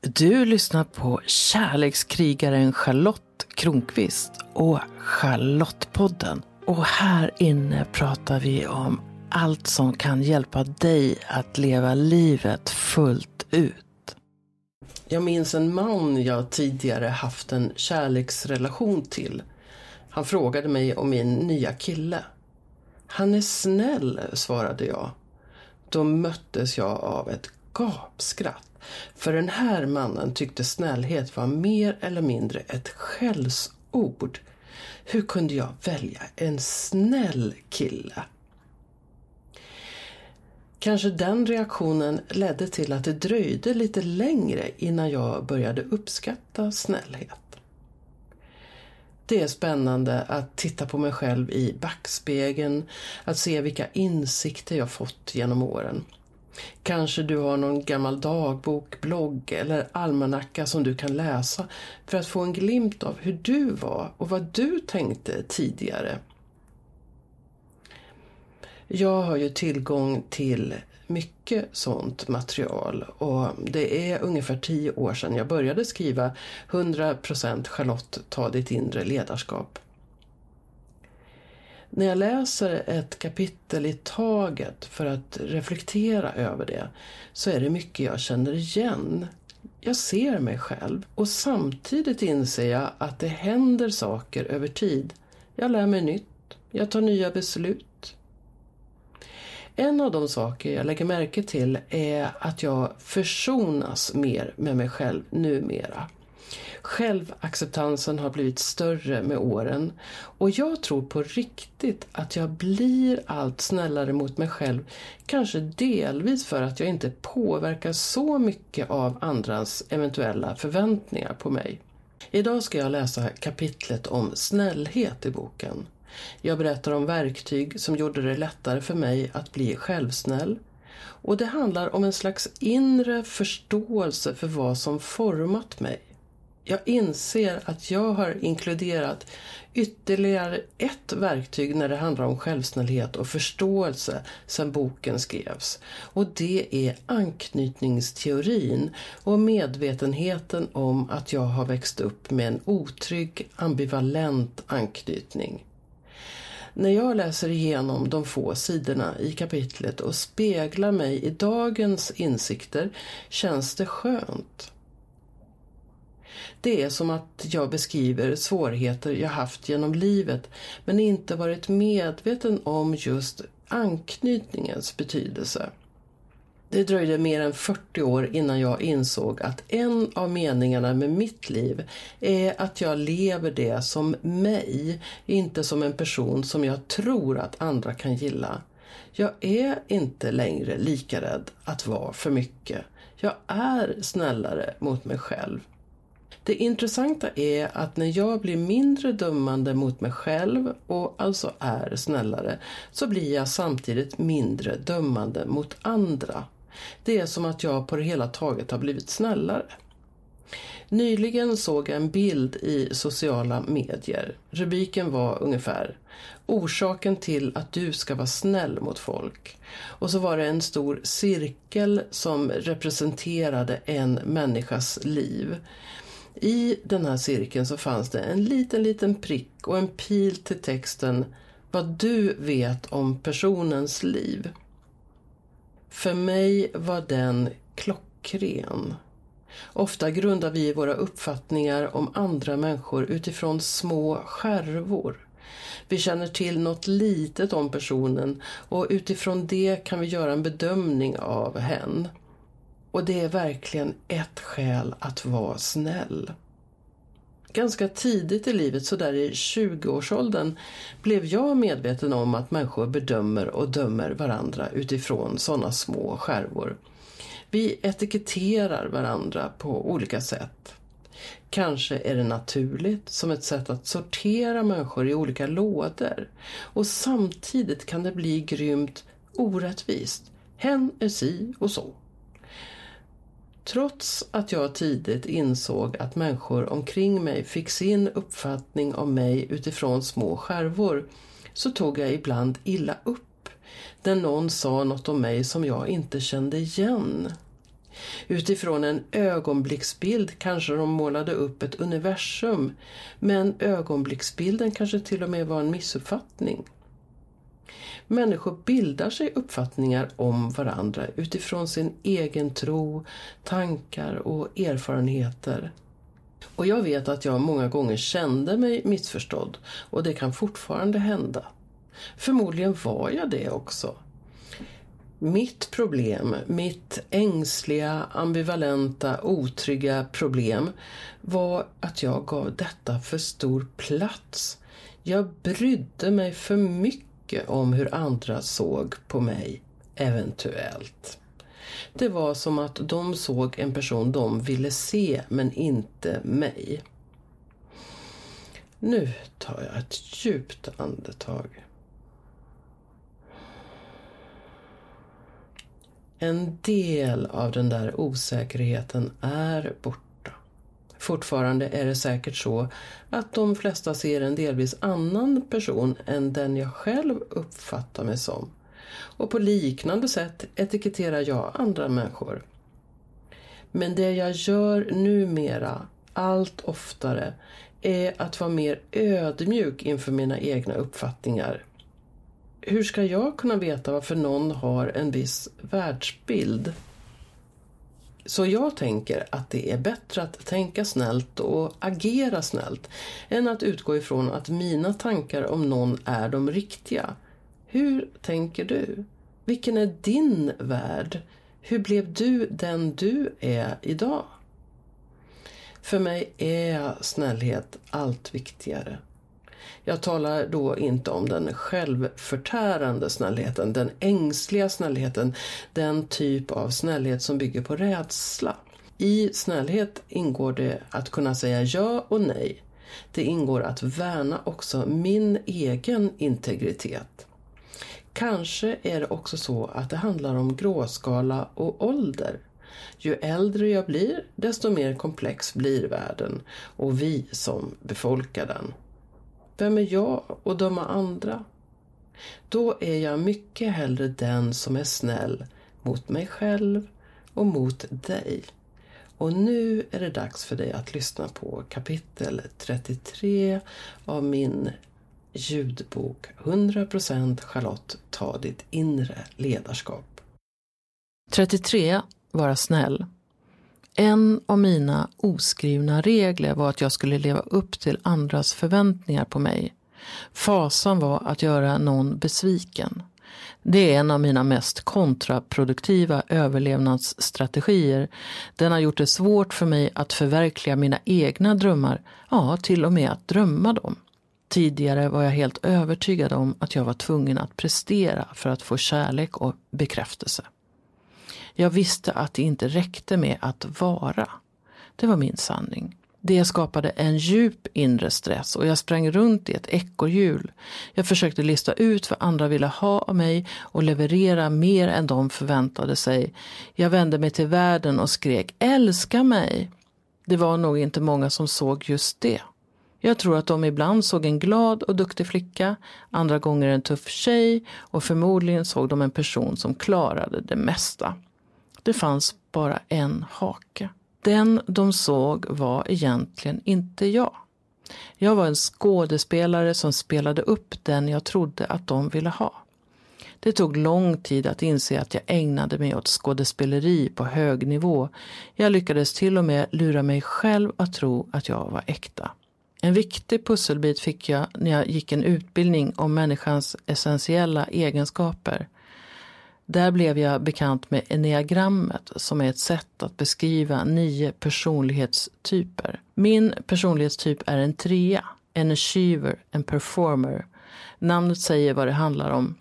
Du lyssnar på kärlekskrigaren Charlotte Kronqvist och Charlottepodden. Och här inne pratar vi om allt som kan hjälpa dig att leva livet fullt ut. Jag minns en man jag tidigare haft en kärleksrelation till. Han frågade mig om min nya kille. Han är snäll, svarade jag. Då möttes jag av ett gapskratt. För den här mannen tyckte snällhet var mer eller mindre ett skällsord. Hur kunde jag välja en snäll kille? Kanske den reaktionen ledde till att det dröjde lite längre innan jag började uppskatta snällhet. Det är spännande att titta på mig själv i backspegeln, att se vilka insikter jag fått genom åren. Kanske du har någon gammal dagbok, blogg eller almanacka som du kan läsa för att få en glimt av hur du var och vad du tänkte tidigare. Jag har ju tillgång till mycket sånt material och det är ungefär tio år sedan jag började skriva 100% Charlotte, ta ditt inre ledarskap. När jag läser ett kapitel i taget för att reflektera över det så är det mycket jag känner igen. Jag ser mig själv och samtidigt inser jag att det händer saker över tid. Jag lär mig nytt, jag tar nya beslut. En av de saker jag lägger märke till är att jag försonas mer med mig själv numera. Självacceptansen har blivit större med åren och jag tror på riktigt att jag blir allt snällare mot mig själv. Kanske delvis för att jag inte påverkas så mycket av andras eventuella förväntningar på mig. Idag ska jag läsa kapitlet om snällhet i boken. Jag berättar om verktyg som gjorde det lättare för mig att bli självsnäll. Och det handlar om en slags inre förståelse för vad som format mig. Jag inser att jag har inkluderat ytterligare ett verktyg när det handlar om självsnällhet och förståelse sedan boken skrevs. Och det är anknytningsteorin och medvetenheten om att jag har växt upp med en otrygg, ambivalent anknytning. När jag läser igenom de få sidorna i kapitlet och speglar mig i dagens insikter känns det skönt. Det är som att jag beskriver svårigheter jag haft genom livet men inte varit medveten om just anknytningens betydelse. Det dröjde mer än 40 år innan jag insåg att en av meningarna med mitt liv är att jag lever det som mig, inte som en person som jag tror att andra kan gilla. Jag är inte längre lika rädd att vara för mycket. Jag är snällare mot mig själv. Det intressanta är att när jag blir mindre dömande mot mig själv och alltså är snällare så blir jag samtidigt mindre dömande mot andra. Det är som att jag på det hela taget har blivit snällare. Nyligen såg jag en bild i sociala medier. Rubriken var ungefär Orsaken till att du ska vara snäll mot folk. Och så var det en stor cirkel som representerade en människas liv. I den här cirkeln så fanns det en liten, liten prick och en pil till texten Vad du vet om personens liv. För mig var den klockren. Ofta grundar vi våra uppfattningar om andra människor utifrån små skärvor. Vi känner till något litet om personen och utifrån det kan vi göra en bedömning av hen. Och det är verkligen ett skäl att vara snäll. Ganska tidigt i livet, så där i 20-årsåldern, blev jag medveten om att människor bedömer och dömer varandra utifrån sådana små skärvor. Vi etiketterar varandra på olika sätt. Kanske är det naturligt som ett sätt att sortera människor i olika lådor. Och samtidigt kan det bli grymt orättvist. Hen är si och så. Trots att jag tidigt insåg att människor omkring mig fick sin uppfattning om mig utifrån små skärvor så tog jag ibland illa upp när någon sa något om mig som jag inte kände igen. Utifrån en ögonblicksbild kanske de målade upp ett universum, men ögonblicksbilden kanske till och med var en missuppfattning. Människor bildar sig uppfattningar om varandra utifrån sin egen tro, tankar och erfarenheter. Och jag vet att jag många gånger kände mig missförstådd och det kan fortfarande hända. Förmodligen var jag det också. Mitt problem, mitt ängsliga, ambivalenta, otrygga problem var att jag gav detta för stor plats. Jag brydde mig för mycket om hur andra såg på mig, eventuellt. Det var som att de såg en person de ville se, men inte mig. Nu tar jag ett djupt andetag. En del av den där osäkerheten är borta. Fortfarande är det säkert så att de flesta ser en delvis annan person än den jag själv uppfattar mig som. Och på liknande sätt etiketterar jag andra människor. Men det jag gör numera, allt oftare, är att vara mer ödmjuk inför mina egna uppfattningar hur ska jag kunna veta varför någon har en viss världsbild? Så jag tänker att det är bättre att tänka snällt och agera snällt än att utgå ifrån att mina tankar om någon är de riktiga. Hur tänker du? Vilken är din värld? Hur blev du den du är idag? För mig är snällhet allt viktigare. Jag talar då inte om den självförtärande snällheten, den ängsliga snällheten, den typ av snällhet som bygger på rädsla. I snällhet ingår det att kunna säga ja och nej. Det ingår att värna också min egen integritet. Kanske är det också så att det handlar om gråskala och ålder. Ju äldre jag blir, desto mer komplex blir världen och vi som befolkar den. Vem är jag att döma andra? Då är jag mycket hellre den som är snäll mot mig själv och mot dig. Och nu är det dags för dig att lyssna på kapitel 33 av min ljudbok 100% Charlotte, ta ditt inre ledarskap. 33. Vara snäll. En av mina oskrivna regler var att jag skulle leva upp till andras förväntningar på mig. Fasan var att göra någon besviken. Det är en av mina mest kontraproduktiva överlevnadsstrategier. Den har gjort det svårt för mig att förverkliga mina egna drömmar, ja, till och med att drömma dem. Tidigare var jag helt övertygad om att jag var tvungen att prestera för att få kärlek och bekräftelse. Jag visste att det inte räckte med att vara. Det var min sanning. Det skapade en djup inre stress och jag sprang runt i ett ekorrhjul. Jag försökte lista ut vad andra ville ha av mig och leverera mer än de förväntade sig. Jag vände mig till världen och skrek älska mig. Det var nog inte många som såg just det. Jag tror att de ibland såg en glad och duktig flicka, andra gånger en tuff tjej och förmodligen såg de en person som klarade det mesta. Det fanns bara en hake. Den de såg var egentligen inte jag. Jag var en skådespelare som spelade upp den jag trodde att de ville ha. Det tog lång tid att inse att jag ägnade mig åt skådespeleri på hög nivå. Jag lyckades till och med lura mig själv att tro att jag var äkta. En viktig pusselbit fick jag när jag gick en utbildning om människans essentiella egenskaper. Där blev jag bekant med enneagrammet som är ett sätt att beskriva nio personlighetstyper. Min personlighetstyp är en trea, en achiever, en performer. Namnet säger vad det handlar om.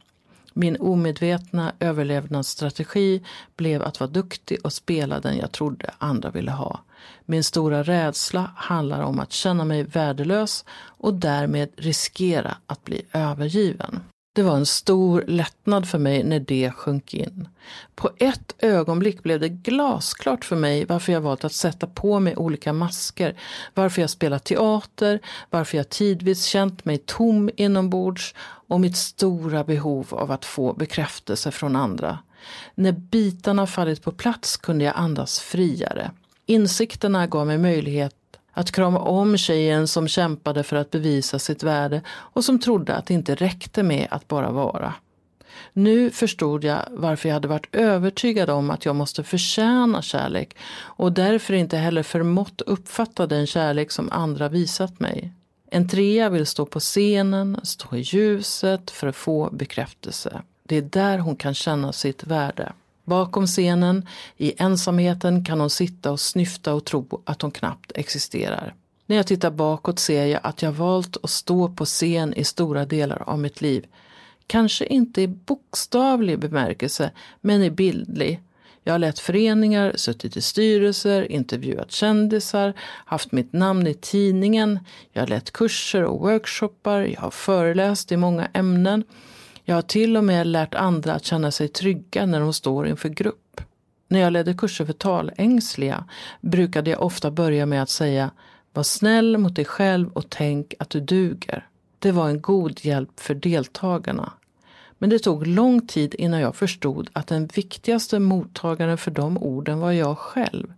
Min omedvetna överlevnadsstrategi blev att vara duktig och spela den jag trodde andra ville ha. Min stora rädsla handlar om att känna mig värdelös och därmed riskera att bli övergiven. Det var en stor lättnad för mig när det sjönk in. På ett ögonblick blev det glasklart för mig varför jag valt att sätta på mig olika masker, varför jag spelat teater, varför jag tidvis känt mig tom inombords och mitt stora behov av att få bekräftelse från andra. När bitarna fallit på plats kunde jag andas friare. Insikterna gav mig möjlighet att krama om tjejen som kämpade för att bevisa sitt värde och som trodde att det inte räckte med att bara vara. Nu förstod jag varför jag hade varit övertygad om att jag måste förtjäna kärlek och därför inte heller förmått uppfatta den kärlek som andra visat mig. En trea vill stå på scenen, stå i ljuset för att få bekräftelse. Det är där hon kan känna sitt värde. Bakom scenen, i ensamheten, kan hon sitta och snyfta och tro att hon knappt existerar. När jag tittar bakåt ser jag att jag valt att stå på scen i stora delar av mitt liv. Kanske inte i bokstavlig bemärkelse, men i bildlig. Jag har lett föreningar, suttit i styrelser, intervjuat kändisar, haft mitt namn i tidningen. Jag har lett kurser och workshoppar, jag har föreläst i många ämnen. Jag har till och med lärt andra att känna sig trygga när de står inför grupp. När jag ledde kurser för talängsliga brukade jag ofta börja med att säga Var snäll mot dig själv och tänk att du duger. Det var en god hjälp för deltagarna. Men det tog lång tid innan jag förstod att den viktigaste mottagaren för de orden var jag själv.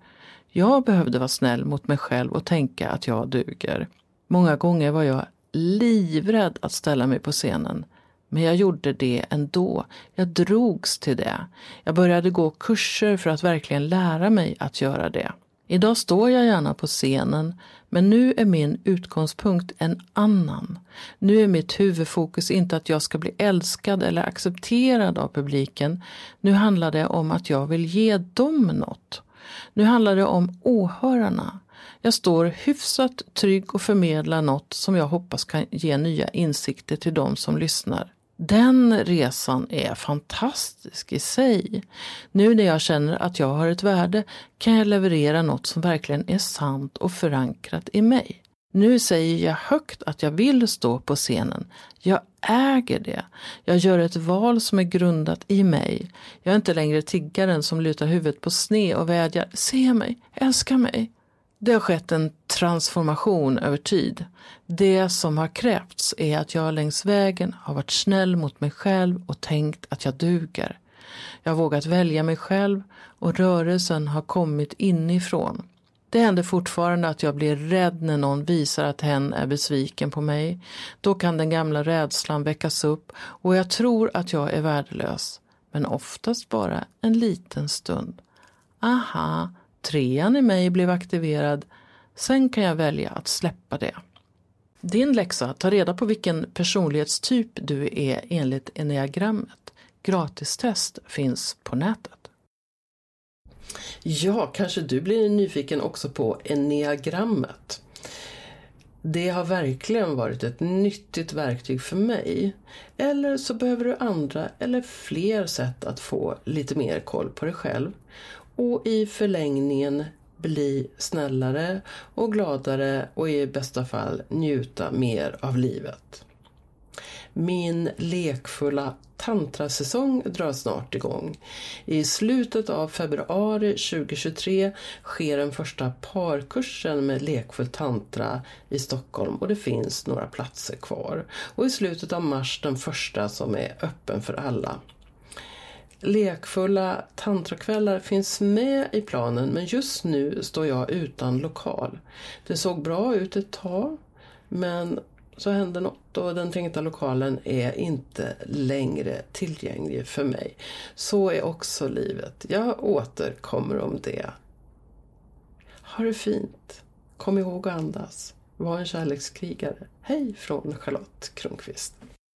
Jag behövde vara snäll mot mig själv och tänka att jag duger. Många gånger var jag livrädd att ställa mig på scenen. Men jag gjorde det ändå. Jag drogs till det. Jag började gå kurser för att verkligen lära mig att göra det. Idag står jag gärna på scenen, men nu är min utgångspunkt en annan. Nu är mitt huvudfokus inte att jag ska bli älskad eller accepterad av publiken. Nu handlar det om att jag vill ge dem något. Nu handlar det om åhörarna. Jag står hyfsat trygg och förmedlar något som jag hoppas kan ge nya insikter till de som lyssnar. Den resan är fantastisk i sig. Nu när jag känner att jag har ett värde kan jag leverera något som verkligen är sant och förankrat i mig. Nu säger jag högt att jag vill stå på scenen. Jag äger det. Jag gör ett val som är grundat i mig. Jag är inte längre tiggaren som lutar huvudet på sne och vädjar Se mig, älska mig. Det har skett en transformation över tid. Det som har krävts är att jag längs vägen har varit snäll mot mig själv och tänkt att jag duger. Jag har vågat välja mig själv och rörelsen har kommit inifrån. Det händer fortfarande att jag blir rädd när någon visar att hen är besviken på mig. Då kan den gamla rädslan väckas upp och jag tror att jag är värdelös. Men oftast bara en liten stund. Aha, trean i mig blev aktiverad. Sen kan jag välja att släppa det. Din läxa, ta reda på vilken personlighetstyp du är enligt enneagrammet. Gratistest finns på nätet. Ja, kanske du blir nyfiken också på enneagrammet. Det har verkligen varit ett nyttigt verktyg för mig. Eller så behöver du andra eller fler sätt att få lite mer koll på dig själv och i förlängningen bli snällare och gladare och i bästa fall njuta mer av livet. Min lekfulla tantrasäsong drar snart igång. I slutet av februari 2023 sker den första parkursen med lekfull tantra i Stockholm och det finns några platser kvar. Och i slutet av mars den första som är öppen för alla. Lekfulla tantrakvällar finns med i planen men just nu står jag utan lokal. Det såg bra ut ett tag men så hände något och den tänkta lokalen är inte längre tillgänglig för mig. Så är också livet. Jag återkommer om det. Ha det fint. Kom ihåg att andas. Var en kärlekskrigare. Hej från Charlotte Kronqvist.